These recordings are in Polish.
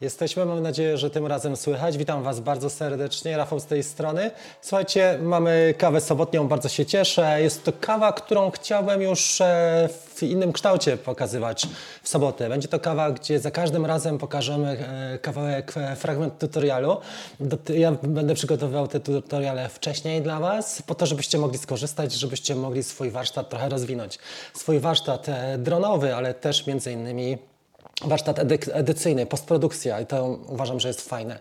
Jesteśmy, mam nadzieję, że tym razem słychać. Witam Was bardzo serdecznie, Rafał z tej strony. Słuchajcie, mamy kawę sobotnią, bardzo się cieszę. Jest to kawa, którą chciałbym już e, w innym kształcie pokazywać w sobotę. Będzie to kawa, gdzie za każdym razem pokażemy e, kawałek, e, fragment tutorialu. Ja będę przygotowywał te tutoriale wcześniej dla Was, po to, żebyście mogli skorzystać, żebyście mogli swój warsztat trochę rozwinąć. Swój warsztat dronowy, ale też między innymi warsztat edyk- edycyjny, postprodukcja i to uważam, że jest fajne.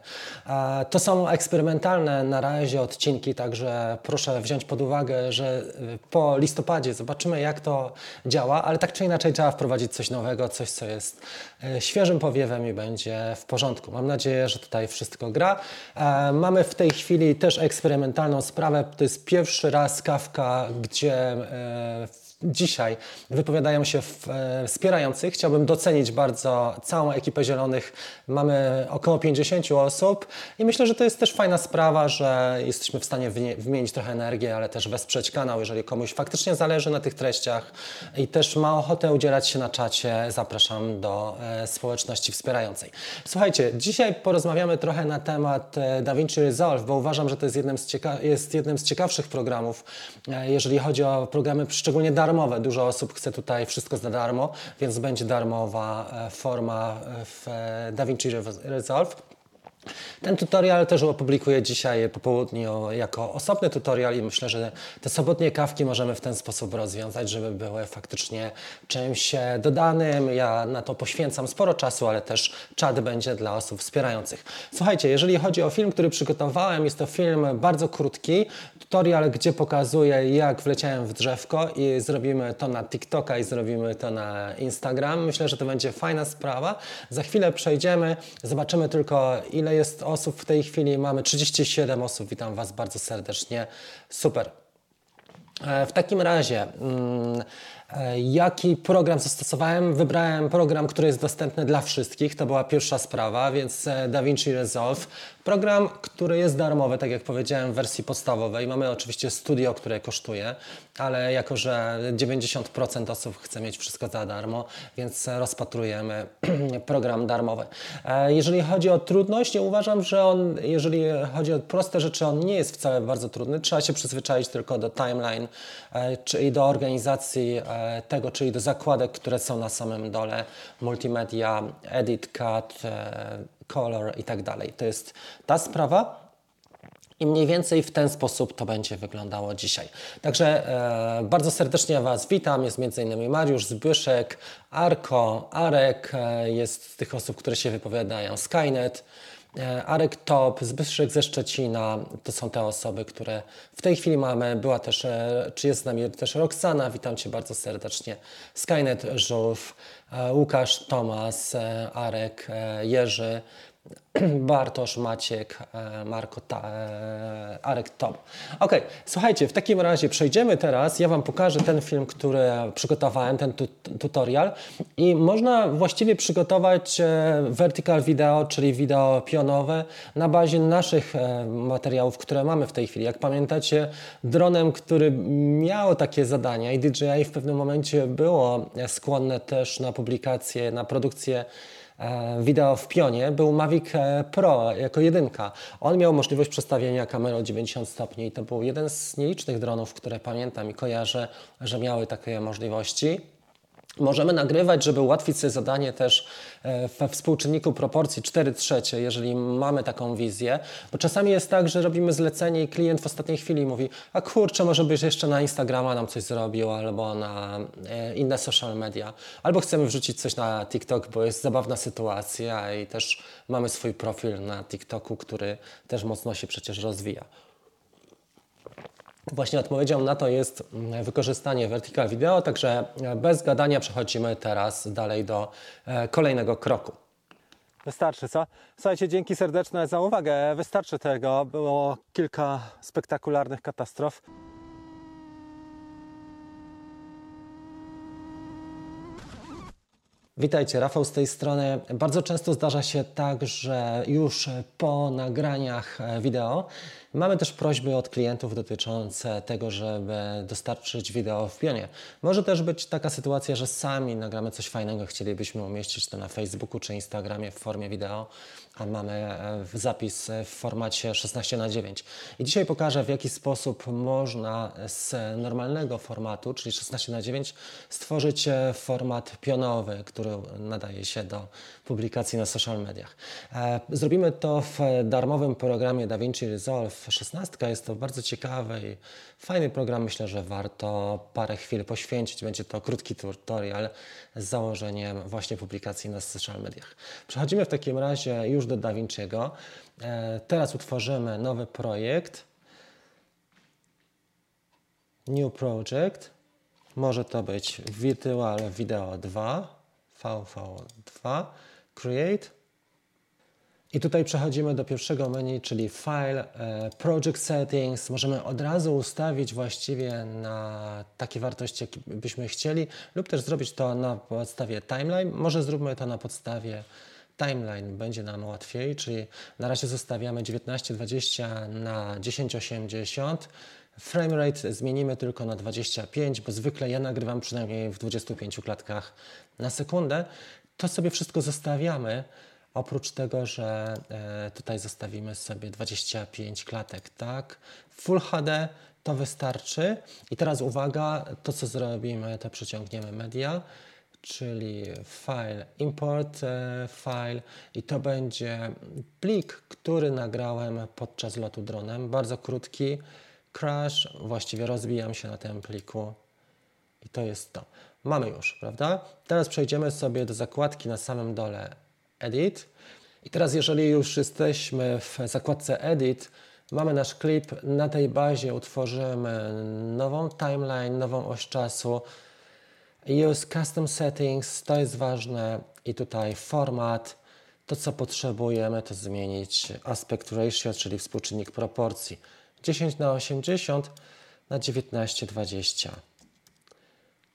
E, To są eksperymentalne na razie odcinki, także proszę wziąć pod uwagę, że y, po listopadzie zobaczymy jak to działa, ale tak czy inaczej trzeba wprowadzić coś nowego, coś co jest e, świeżym powiewem i będzie w porządku. Mam nadzieję, że tutaj wszystko gra. E, Mamy w tej chwili też eksperymentalną sprawę. To jest pierwszy raz kawka, gdzie e, dzisiaj wypowiadają się e, wspierający. Chciałbym docenić bardzo całą ekipę Zielonych. Mamy około 50 osób i myślę, że to jest też fajna sprawa, że jesteśmy w stanie wymienić trochę energii, ale też wesprzeć kanał, jeżeli komuś faktycznie zależy na tych treściach i też ma ochotę udzielać się na czacie. Zapraszam do e, społeczności wspierającej. Słuchajcie, dzisiaj porozmawiamy trochę na temat e, DaVinci Resolve, bo uważam, że to jest jednym z, cieka- jest jednym z ciekawszych programów, jeżeli chodzi o programy szczególnie darmowe. Dużo osób chce tutaj wszystko za darmo, więc będzie darmowa e, forma w e, DaVinci Resolve. Ten tutorial też opublikuję dzisiaj po południu jako osobny tutorial i myślę, że te sobotnie kawki możemy w ten sposób rozwiązać, żeby były faktycznie czymś e, dodanym. Ja na to poświęcam sporo czasu, ale też czat będzie dla osób wspierających. Słuchajcie, jeżeli chodzi o film, który przygotowałem, jest to film bardzo krótki, tutorial, gdzie pokazuję jak wleciałem w drzewko i zrobimy to na TikToka i zrobimy to na Instagram. Myślę, że to będzie fajna sprawa. Za chwilę przejdziemy, zobaczymy tylko ile jest osób w tej chwili. Mamy 37 osób, witam Was bardzo serdecznie. Super. E, W takim razie, mm, e, jaki program zastosowałem? Wybrałem program, który jest dostępny dla wszystkich. To była pierwsza sprawa, więc e, DaVinci Resolve. Program, który jest darmowy, tak jak powiedziałem, w wersji podstawowej. Mamy oczywiście studio, które kosztuje, ale jako, że 90% osób chce mieć wszystko za darmo, więc rozpatrujemy program darmowy. E, Jeżeli chodzi o trudność, ja uważam, że on, jeżeli chodzi o proste rzeczy, on nie jest wcale bardzo trudny. Trzeba się przyzwyczaić tylko do timeline, e, czyli do organizacji e, tego, czyli do zakładek, które są na samym dole, multimedia, edit, cut, color i tak dalej. To jest ta sprawa. I mniej więcej w ten sposób to będzie wyglądało dzisiaj. Także e, bardzo serdecznie Was witam. Jest m.in. Mariusz, Zbyszek, Arko, Arek, e, jest z tych osób, które się wypowiadają, Skynet, Arek Top, Zbyszek ze Szczecina. To są te osoby, które w tej chwili mamy. Była też, e, czy jest z nami też Roxana, witam Cię bardzo serdecznie. Skynet, Żółw, e, Łukasz, Tomas, e, Arek, e, Jerzy. Bartosz, Maciek, e, Marko, ta, e, Arek, Tom. Ok, słuchajcie, w takim razie przejdziemy teraz. Ja Wam pokażę ten film, który przygotowałem, ten tu, tutorial. I można właściwie przygotować e, vertical video, czyli wideo pionowe na bazie naszych materiałów, które mamy w tej chwili. Jak pamiętacie, dronem, który miał takie zadania i DJI w pewnym momencie było skłonne też na publikację, na produkcję wideo w pionie był Mavic e, Pro jako jedynka. On miał możliwość przestawienia kamery o 90 stopni i to był jeden z nielicznych dronów, które pamiętam i kojarzę, że miały takie możliwości. Możemy nagrywać, żeby ułatwić sobie zadanie też e, we współczynniku proporcji 4 trzecie, jeżeli mamy taką wizję, bo czasami jest tak, że robimy zlecenie i klient w ostatniej chwili mówi, a kurczę, może byś jeszcze na Instagrama nam coś zrobił, albo na e, inne social media, albo chcemy wrzucić coś na TikTok, bo jest zabawna sytuacja i też mamy swój profil na TikToku, który też mocno się przecież rozwija. Właśnie odpowiedzią na to jest mm, wykorzystanie vertical video, także e, bez gadania przechodzimy teraz dalej do e, kolejnego kroku. Wystarczy, co? Słuchajcie, dzięki serdeczne za uwagę. Wystarczy tego. Było kilka spektakularnych katastrof. Witajcie, Rafał z tej strony. Bardzo często zdarza się tak, że już po nagraniach e, wideo mamy też prośby od klientów dotyczące tego, żeby dostarczyć wideo w pionie. Może też być taka sytuacja, że sami nagramy coś fajnego, chcielibyśmy umieścić to na Facebooku czy Instagramie w formie wideo, mamy e, zapis w formacie 16 na 9. I dzisiaj pokażę, w jaki sposób można z normalnego formatu, czyli 16 na 9, stworzyć e, format pionowy, który nadaje się do publikacji na social mediach. E, zrobimy to w darmowym programie DaVinci Resolve 16. Jest to bardzo ciekawy i fajny program. Myślę, że warto parę chwil poświęcić. Będzie to krótki tutorial z założeniem właśnie publikacji na social mediach. Przechodzimy w takim razie już do DaVinciego. E, teraz utworzymy nowy projekt. New Project. Może to być Virtual Video 2. VV2, Create. I tutaj przechodzimy do pierwszego menu, czyli File, e, Project Settings. Możemy od razu ustawić właściwie na takie wartości, jakie byśmy chcieli, lub też zrobić to na podstawie timeline. Może zróbmy to na podstawie timeline, będzie nam łatwiej, czyli na razie zostawiamy 1920 na 1080. Framerate zmienimy tylko na 25, bo zwykle ja nagrywam przynajmniej w 25 klatkach na sekundę. To sobie wszystko zostawiamy, oprócz tego, że e, tutaj zostawimy sobie 25 klatek, tak? Full HD to wystarczy. I teraz uwaga, to co zrobimy, to przeciągniemy media, czyli file, import e, file i to będzie plik, który nagrałem podczas lotu dronem, bardzo krótki, crash, właściwie rozbijam się na tym pliku i to jest to. Mamy już, prawda? Teraz przejdziemy sobie do zakładki na samym dole Edit. I teraz jeżeli już jesteśmy w zakładce Edit, mamy nasz klip, na tej bazie utworzymy nową timeline, nową oś czasu. Use Custom Settings, to jest ważne i tutaj format. To co potrzebujemy to zmienić aspect ratio, czyli współczynnik proporcji. 10 na 80 na 1920.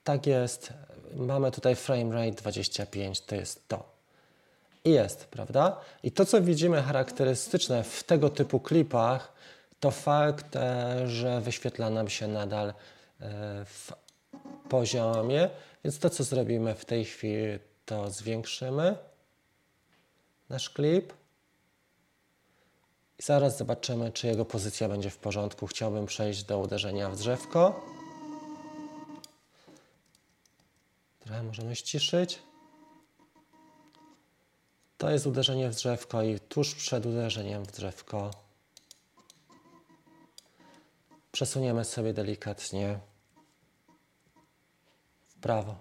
Tak jest. Mamy tutaj frame rate 25, to jest to. I jest, prawda? I to, co widzimy charakterystyczne w tego typu klipach, to fakt, e, że wyświetla nam się nadal e, w poziomie. Więc to, co zrobimy w tej chwili, to zwiększymy nasz klip. I zaraz zobaczymy, czy jego pozycja będzie w porządku. Chciałbym przejść do uderzenia w drzewko. Trochę możemy ściszyć. To jest uderzenie w drzewko i tuż przed uderzeniem w drzewko przesuniemy sobie delikatnie prawo.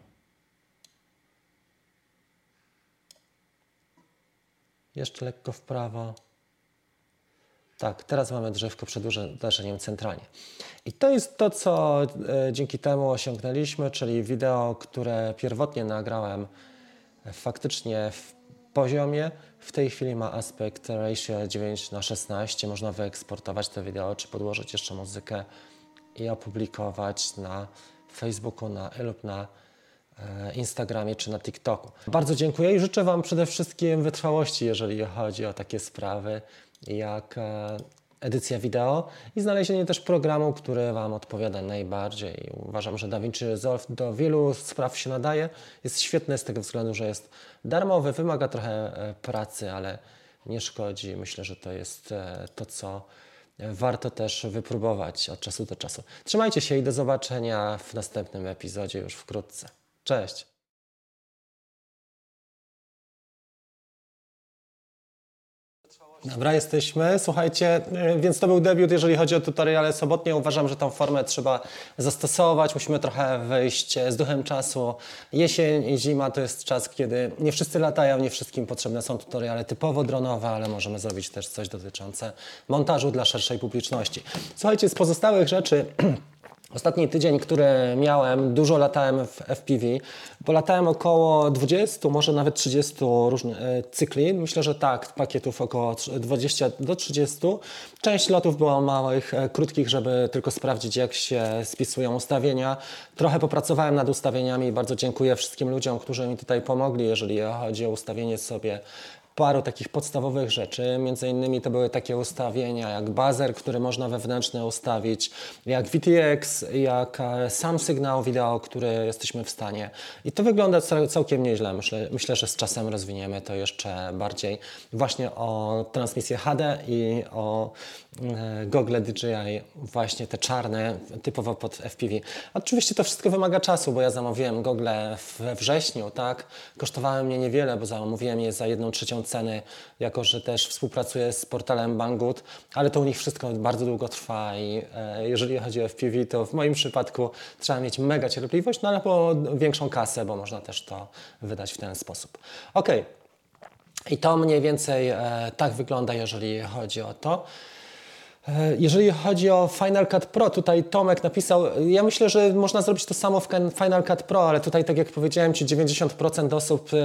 Jeszcze lekko w prawo. Tak, teraz mamy drzewko przed uderzeniem centralnie. I to jest to, co e, dzięki temu osiągnęliśmy, czyli wideo, które pierwotnie nagrałem e, faktycznie w poziomie. W tej chwili ma aspekt ratio 9 na 16. Można wyeksportować to wideo, czy podłożyć jeszcze muzykę i opublikować na Facebooku na, lub na e, Instagramie czy na TikToku. Bardzo dziękuję i życzę Wam przede wszystkim wytrwałości, jeżeli chodzi o takie sprawy jak e, edycja wideo i znalezienie też programu, który Wam odpowiada najbardziej. Uważam, że DaVinci Resolve do wielu spraw się nadaje. Jest świetny z tego względu, że jest darmowy, wymaga trochę e, pracy, ale nie szkodzi. Myślę, że to jest to, co warto też wypróbować od czasu do czasu. Trzymajcie się i do zobaczenia w następnym epizodzie już wkrótce. Cześć! Dobra, jesteśmy. Słuchajcie, y, więc to był debiut, jeżeli chodzi o tutoriale sobotnie. Uważam, że tą formę trzeba zastosować. Musimy trochę wyjść z duchem czasu. Jesień i zima to jest czas, kiedy nie wszyscy latają, nie wszystkim potrzebne są tutoriale typowo dronowe, ale możemy zrobić też coś dotyczące montażu dla szerszej publiczności. Słuchajcie, z pozostałych rzeczy Ostatni tydzień, który miałem, dużo latałem w FPV, bo latałem około 20, może nawet 30 różnych e, cykli. Myślę, że tak, pakietów około 20 do 30. Część lotów była małych, e, krótkich, żeby tylko sprawdzić, jak się spisują ustawienia. Trochę popracowałem nad ustawieniami i bardzo dziękuję wszystkim ludziom, którzy mi tutaj pomogli, jeżeli chodzi o ustawienie sobie paru takich podstawowych rzeczy. Między innymi to były takie ustawienia jak bazer, który można wewnętrznie ustawić, jak VTX, jak e, sam sygnał wideo, który jesteśmy w stanie. I to wygląda całkiem nieźle. Myślę, myślę, że z czasem rozwiniemy to jeszcze bardziej. Właśnie o transmisję HD i o gogle DJI, właśnie te czarne, typowo pod FPV. Oczywiście to wszystko wymaga czasu, bo ja zamówiłem gogle we wrześniu, tak? Kosztowały mnie niewiele, bo zamówiłem je za jedną trzecią ceny, jako że też współpracuję z portalem Banggood, ale to u nich wszystko bardzo długo trwa i e, jeżeli chodzi o FPV, to w moim przypadku trzeba mieć mega cierpliwość, no ale po większą kasę, bo można też to wydać w ten sposób. Ok. I to mniej więcej e, tak wygląda, jeżeli chodzi o to. E, jeżeli chodzi o Final Cut Pro, tutaj Tomek napisał, ja myślę, że można zrobić to samo w Final Cut Pro, ale tutaj, tak jak powiedziałem Ci, 90% osób e,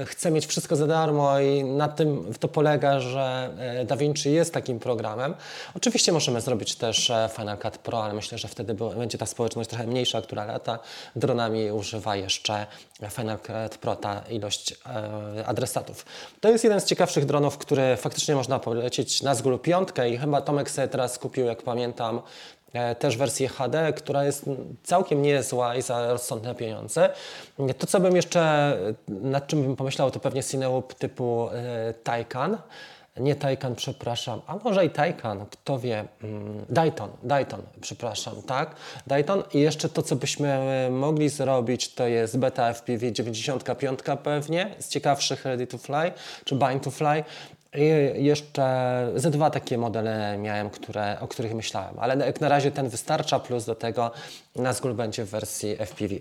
e, chce mieć wszystko za darmo i na tym to polega, że DaVinci jest takim programem. Oczywiście możemy zrobić też Final Cut Pro, ale myślę, że wtedy będzie ta społeczność trochę mniejsza, która lata dronami używa jeszcze Final Cut Pro, ta ilość adresatów. To jest jeden z ciekawszych dronów, który faktycznie można polecieć na zgół piątkę i chyba Tomek sobie teraz kupił, jak pamiętam, e, też wersję HD, która jest całkiem niezła i za rozsądne pieniądze. To, co bym jeszcze, nad czym bym pomyślał, to pewnie Cinewoop typu e, Taycan. Nie Taycan, przepraszam, a może i Taycan, kto wie, mm, Dayton, Dayton, przepraszam, tak, Dayton i jeszcze to, co byśmy mogli zrobić, to jest Beta FPV 95 pewnie, z ciekawszych Ready to Fly, czy Bind to Fly, i jeszcze ze dwa takie modele miałem, które, o których myślałem, ale jak na razie ten wystarcza, plus do tego Nazgul będzie w wersji FPV.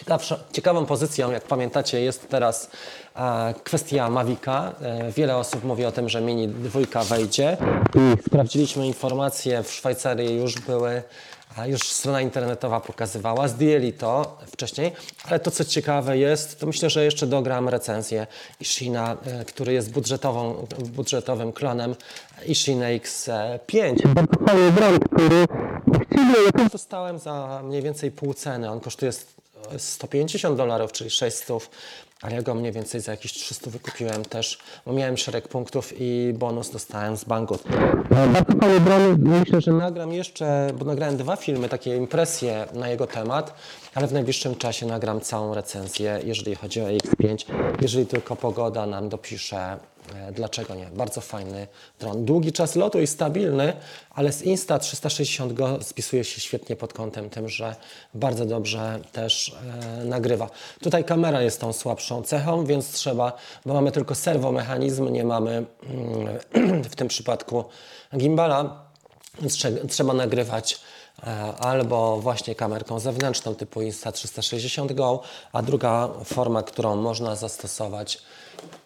Ciekawsza, ciekawą pozycją, jak pamiętacie, jest teraz e, kwestia Mavica. E, wiele osób mówi o tym, że Mini 2 wejdzie. I sprawdziliśmy informacje, w Szwajcarii już były a już strona internetowa pokazywała, zdjęli to wcześniej, ale to co ciekawe jest, to myślę, że jeszcze dogram recenzję Ishina, e, który jest budżetową, budżetowym klonem Ishina X5. Bardzo fajny dron, który właściwie dostałem za mniej więcej pół ceny. On kosztuje 150 dolarów, czyli 600 ale ja go mniej więcej za jakieś 300 wykupiłem też, bo miałem szereg punktów i bonus dostałem z banku. Bardzo fajny myślę, że nagram jeszcze, bo nagrałem dwa filmy, takie impresje na jego temat, ale w najbliższym czasie nagram całą recenzję, jeżeli chodzi o X5, jeżeli tylko pogoda nam dopisze dlaczego nie? Bardzo fajny dron. Długi czas lotu i stabilny, ale z Insta360 go spisuje się świetnie pod kątem tym, że bardzo dobrze też e, nagrywa. Tutaj kamera jest tą słabszą cechą, więc trzeba, bo mamy tylko serwomechanizm, nie mamy mm, w tym przypadku gimbala, więc trzeba nagrywać e, albo właśnie kamerką zewnętrzną typu Insta360 Go, a druga forma, którą można zastosować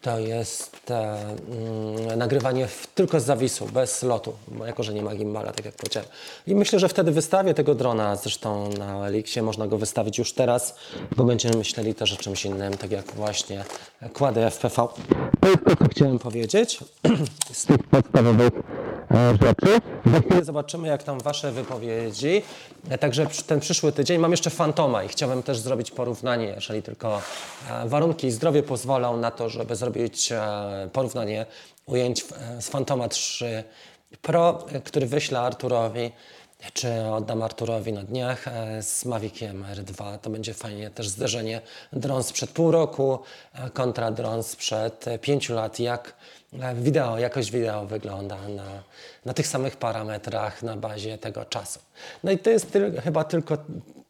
to jest e, mm, nagrywanie w, tylko z zawisu, bez lotu, jako, że nie ma gimbala, tak jak powiedziałem. I myślę, że wtedy wystawię tego drona, zresztą na Elixie można go wystawić już teraz, bo będziemy myśleli też o czymś innym, tak jak właśnie kłady FPV. To jest to, co chciałem powiedzieć z tych podstawowych rzeczy. Za chwilę zobaczymy, jak tam Wasze wypowiedzi. E, także ten przyszły tydzień mam jeszcze Fantoma i chciałbym też zrobić porównanie, jeżeli tylko e, warunki i zdrowie pozwolą na to, żeby zrobić e, porównanie ujęć z Fantoma 3 Pro, który wyślę Arturowi czy oddam Arturowi na dniach z Maviciem R2. To będzie fajnie też zderzenie dron sprzed pół roku kontra dron sprzed pięciu lat. Jak wideo, jakość wideo wygląda na, na tych samych parametrach na bazie tego czasu. No i to jest ty, chyba tylko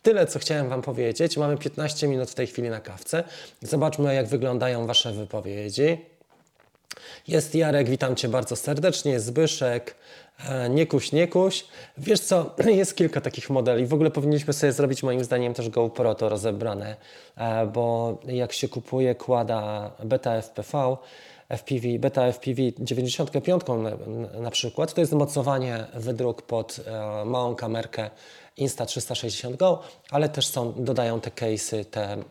tyle, co chciałem Wam powiedzieć. Mamy 15 minut w tej chwili na kawce. Zobaczmy, jak wyglądają Wasze wypowiedzi. Jest Jarek, witam Cię bardzo serdecznie, Zbyszek, e, nie kuś, nie kuś. Wiesz co, jest kilka takich modeli. W ogóle powinniśmy sobie zrobić moim zdaniem też GoPro to rozebrane, e, bo jak się kupuje kłada beta FPV, FPV, beta FPV 95 na, na przykład, to jest mocowanie wydruk pod e, małą kamerkę Insta360 Go, ale też są, dodają te case'y, te mm,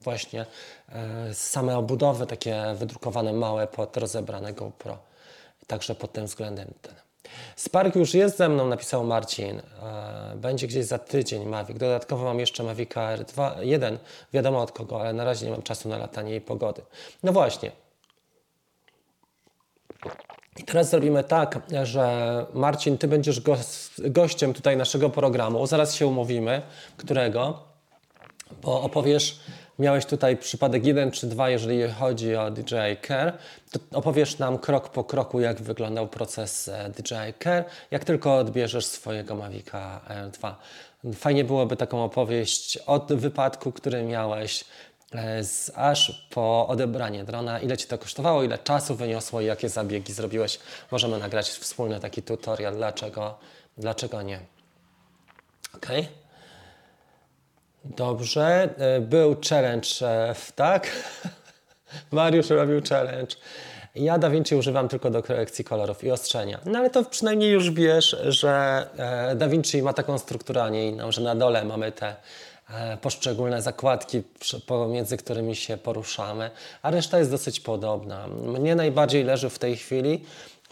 właśnie e, same obudowy, takie wydrukowane małe pod rozebrane GoPro. Także pod tym względem ten. Spark już jest ze mną, napisał Marcin. E, będzie gdzieś za tydzień Mavic. Dodatkowo mam jeszcze Mavic Air 2, 1, wiadomo od kogo, ale na razie nie mam czasu na latanie i pogody. No właśnie. I teraz zrobimy tak, że Marcin, ty będziesz gościem tutaj naszego programu. Zaraz się umówimy, którego, bo opowiesz miałeś tutaj przypadek jeden czy dwa, jeżeli chodzi o DJI Care, opowiesz nam krok po kroku, jak wyglądał proces DJI Care, jak tylko odbierzesz swojego Mavica R2. Fajnie byłoby taką opowieść od wypadku, który miałeś, z, aż po odebranie drona, ile Ci to kosztowało, ile czasu wyniosło i jakie zabiegi zrobiłeś. Możemy nagrać wspólny taki tutorial, dlaczego, dlaczego nie. Okay? Dobrze, e, był challenge, e, tak? Mariusz robił challenge. Ja DaVinci używam tylko do korekcji kolorów i ostrzenia. No ale to przynajmniej już wiesz, że e, DaVinci ma taką strukturę, a nie inną, że na dole mamy te poszczególne zakładki, pomiędzy którymi się poruszamy, a reszta jest dosyć podobna. Mnie najbardziej leży w tej chwili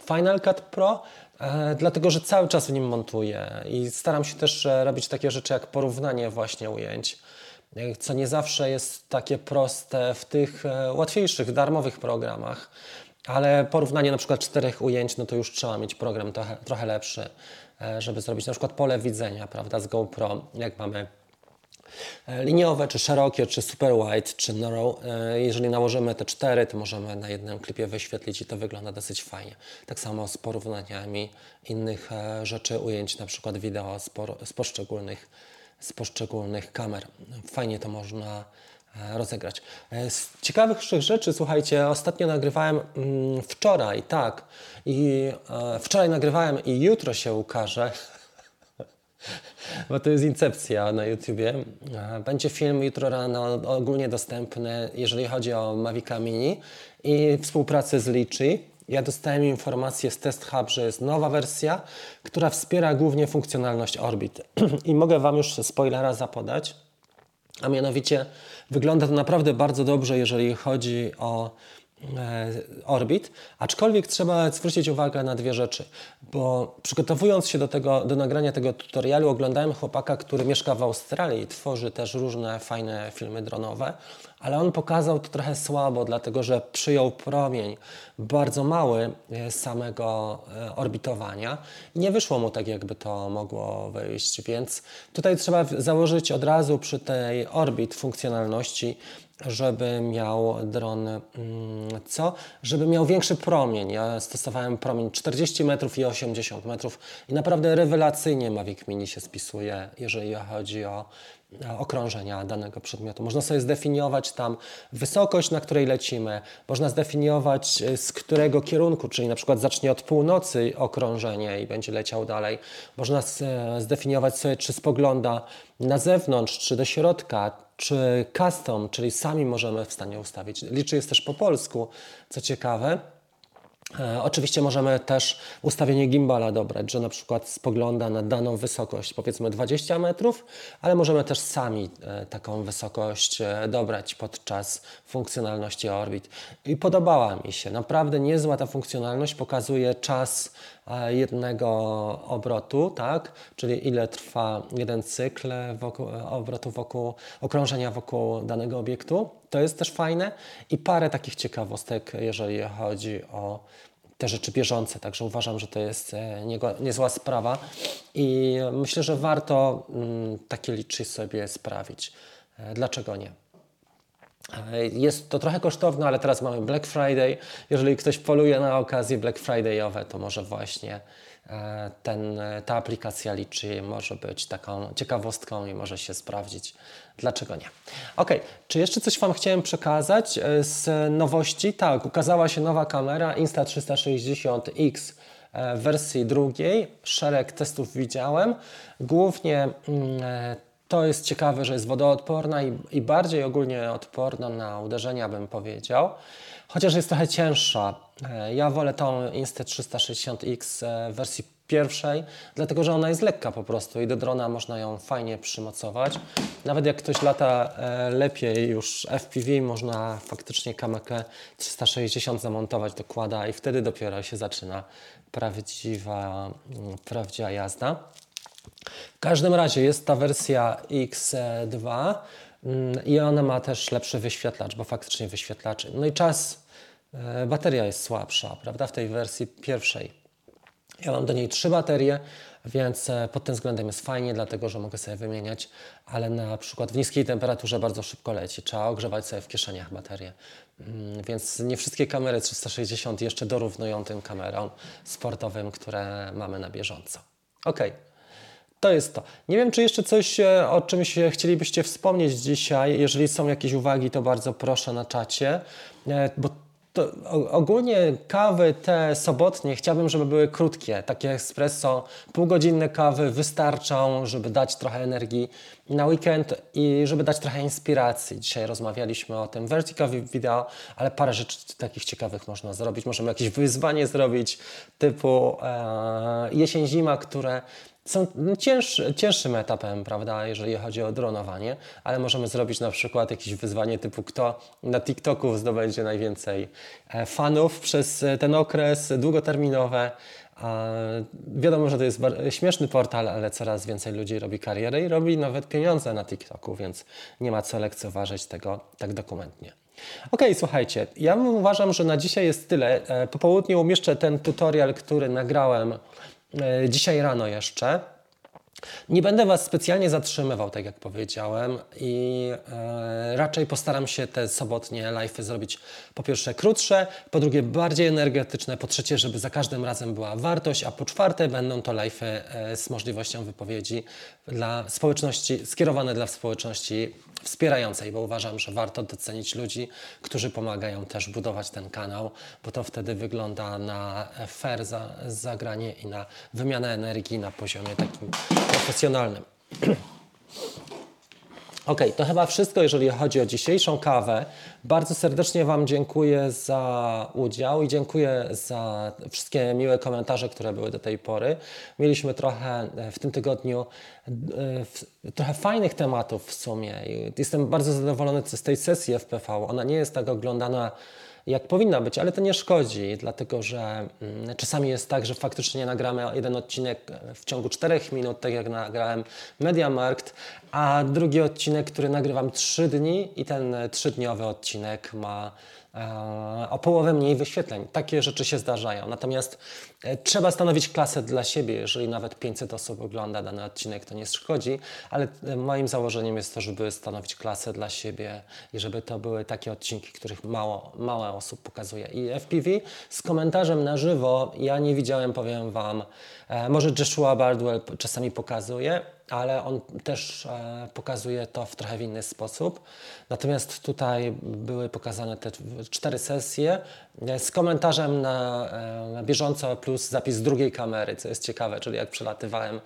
Final Cut Pro, E, dlatego że cały czas w nim montuję i staram się też e, robić takie rzeczy jak porównanie właśnie ujęć, e, co nie zawsze jest takie proste w tych łatwiejszych, darmowych programach, ale porównanie na przykład czterech ujęć, no to już trzeba mieć program trochę, trochę lepszy, żeby zrobić na przykład pole widzenia, prawda, z GoPro, jak mamy E, liniowe, czy szerokie, czy super wide, czy narrow. E, jeżeli nałożymy te cztery, to możemy na jednym klipie wyświetlić i to wygląda dosyć fajnie. Tak samo z porównaniami innych e, rzeczy, ujęć, na przykład wideo z, z, poszczególnych, z poszczególnych kamer. Fajnie to można rozegrać. Z ciekawych rzeczy, słuchajcie, ostatnio nagrywałem mm, wczoraj, tak, i wczoraj nagrywałem i jutro się ukaże bo to jest Incepcja na YouTubie. Będzie film jutro rano ogólnie dostępny, jeżeli chodzi o Mavica Mini i współpracę z Litchi. Ja dostałem informację z Test Hub, że jest nowa wersja, która wspiera głównie funkcjonalność Orbit. I mogę Wam już spoilera zapodać. A mianowicie wygląda to naprawdę bardzo dobrze, jeżeli chodzi o E, orbit, aczkolwiek trzeba zwrócić uwagę na dwie rzeczy, bo przygotowując się do, tego, do nagrania tego tutorialu oglądałem chłopaka, który mieszka w Australii i tworzy też różne fajne filmy dronowe, ale on pokazał to trochę słabo, dlatego że przyjął promień bardzo mały z samego e, orbitowania. I nie wyszło mu tak, jakby to mogło wyjść, więc tutaj trzeba założyć od razu przy tej orbit funkcjonalności żeby miał dron mm, co? Żeby miał większy promień. Ja stosowałem promień 40 metrów i 80 metrów i naprawdę rewelacyjnie Mavic Mini się spisuje, jeżeli chodzi o okrążenia danego przedmiotu. Można sobie zdefiniować tam wysokość, na której lecimy. Można zdefiniować e, z którego kierunku, czyli na przykład zacznie od północy okrążenie i będzie leciał dalej. Można zdefiniować sobie, czy spogląda na zewnątrz, czy do środka, czy custom, czyli sami możemy w stanie ustawić. Liczy jest też po polsku, co ciekawe. E, oczywiście możemy też ustawienie gimbala dobrać, że na przykład spogląda na daną wysokość, powiedzmy 20 metrów, ale możemy też sami e, taką wysokość e, dobrać podczas funkcjonalności Orbit. I podobała mi się, naprawdę niezła ta funkcjonalność, pokazuje czas jednego obrotu, tak? czyli ile trwa jeden cykl wokół, obrotu wokół, okrążenia wokół danego obiektu. To jest też fajne i parę takich ciekawostek, jeżeli chodzi o te rzeczy bieżące, także uważam, że to jest e, niezła sprawa i myślę, że warto mm, takie liczy sobie sprawić. E, dlaczego nie? E, jest to trochę kosztowne, ale teraz mamy Black Friday. Jeżeli ktoś poluje na okazje Black Friday'owe, to może właśnie e, ten, ta aplikacja liczy może być taką ciekawostką i może się sprawdzić. Dlaczego nie? Ok, czy jeszcze coś Wam chciałem przekazać e, z nowości? Tak, ukazała się nowa kamera Insta360X w wersji drugiej. Szereg testów widziałem. Głównie mm, to jest ciekawe, że jest wodoodporna i, i bardziej ogólnie odporna na uderzenia, bym powiedział. Chociaż jest trochę cięższa. E, Ja wolę tą Insta360X e, w wersji pierwszej, dlatego że ona jest lekka po prostu i do drona można ją fajnie przymocować. Nawet jak ktoś lata e, lepiej już FPV, można faktycznie kamerkę 360 zamontować do kłada i wtedy dopiero się zaczyna prawdziwa, prawdziwa jazda. W każdym razie jest ta wersja X2 mm, i ona ma też lepszy wyświetlacz, bo faktycznie wyświetlacz. No i czas, e, bateria jest słabsza, prawda, w tej wersji pierwszej. Ja mam do niej trzy baterie, więc e, pod tym względem jest fajnie, dlatego że mogę sobie wymieniać, ale na przykład w niskiej temperaturze bardzo szybko leci. Trzeba ogrzewać sobie w kieszeniach baterię. Mm, Więc nie wszystkie kamery 360 jeszcze dorównują tym kamerom sportowym, które mamy na bieżąco. Okej. To jest to. Nie wiem, czy jeszcze coś, e, o czymś chcielibyście wspomnieć dzisiaj. Jeżeli są jakieś uwagi, to bardzo proszę na czacie, e, bo to ogólnie kawy te sobotnie chciałbym, żeby były krótkie, takie espresso, półgodzinne kawy wystarczą, żeby dać trochę energii na weekend i żeby dać trochę inspiracji. Dzisiaj rozmawialiśmy o tym vertical video, ale parę rzeczy takich ciekawych można zrobić. Możemy jakieś wyzwanie zrobić typu e, jesień-zima, które są cięższy, cięższym etapem, prawda, jeżeli chodzi o dronowanie, ale możemy zrobić na przykład jakieś wyzwanie typu kto na TikToku zdobędzie najwięcej e, fanów przez e, ten okres, długoterminowe. Wiadomo, że to jest śmieszny portal, ale coraz więcej ludzi robi karierę i robi nawet pieniądze na TikToku, więc nie ma co lekceważyć tego tak dokumentnie. Okej, słuchajcie, ja uważam, że na dzisiaj jest tyle. E, Po południu umieszczę ten tutorial, który nagrałem dzisiaj rano jeszcze. Nie będę Was specjalnie zatrzymywał, tak jak powiedziałem, i e, raczej postaram się te sobotnie live'y zrobić po pierwsze krótsze, po drugie bardziej energetyczne, po trzecie, żeby za każdym razem była wartość, a po czwarte będą to live'y e, z możliwością wypowiedzi dla społeczności, skierowane dla społeczności wspierającej, bo uważam, że warto docenić ludzi, którzy pomagają też budować ten kanał, bo to wtedy wygląda na fair za, zagranie i na wymianę energii na poziomie takim profesjonalnym. Ok, to chyba wszystko, jeżeli chodzi o dzisiejszą kawę. Bardzo serdecznie Wam dziękuję za udział i dziękuję za wszystkie miłe komentarze, które były do tej pory. Mieliśmy trochę e, w tym tygodniu e, trochę fajnych tematów w sumie. Jestem bardzo zadowolony z tej sesji FPV. Ona nie jest tak oglądana jak powinna być, ale to nie szkodzi, dlatego że mm, czasami jest tak, że faktycznie nagramy jeden odcinek w ciągu 4 minut, tak jak nagrałem Mediamarkt, a drugi odcinek, który nagrywam 3 dni i ten e, trzydniowy odcinek ma e, o połowę mniej wyświetleń. Takie rzeczy się zdarzają. Natomiast e, trzeba stanowić klasę dla siebie. Jeżeli nawet 500 osób ogląda dany odcinek, to nie szkodzi, ale e, moim założeniem jest to, żeby stanowić klasę dla siebie i żeby to były takie odcinki, których mało, mało osób pokazuje. I FPV z komentarzem na żywo ja nie widziałem, powiem Wam, e, może Joshua Bardwell czasami pokazuje, ale on też e, pokazuje to w trochę inny sposób. Natomiast tutaj były pokazane te cztery sesje e, z komentarzem na, e, na bieżąco plus zapis drugiej kamery, co jest ciekawe, czyli jak przelatywałem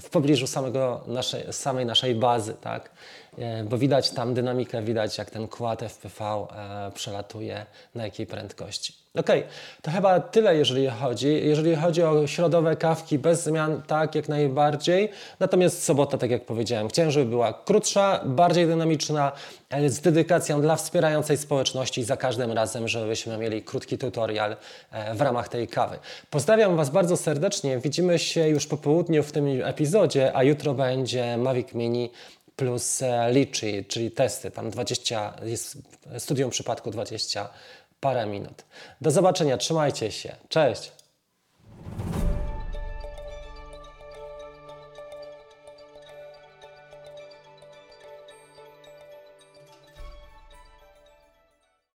w pobliżu samego naszej, samej naszej bazy, tak? E, bo widać tam dynamikę, widać jak ten kład FPV e, przelatuje, na jakiej prędkości. Okej, to chyba tyle, jeżeli chodzi. Jeżeli chodzi o środowe kawki bez zmian, tak, jak najbardziej. Natomiast sobota, tak jak powiedziałem, chciałem, żeby była krótsza, bardziej dynamiczna, e, z dedykacją dla wspierającej społeczności za każdym razem, żebyśmy mieli krótki tutorial w ramach tej kawy. Pozdrawiam Was bardzo serdecznie. Widzimy się już po południu w tym epizodzie, a jutro będzie Mavic Mini plus e, liczy, czyli testy. Tam 20, jest studium przypadku 20 parę minut. Do zobaczenia, trzymajcie się. Cześć!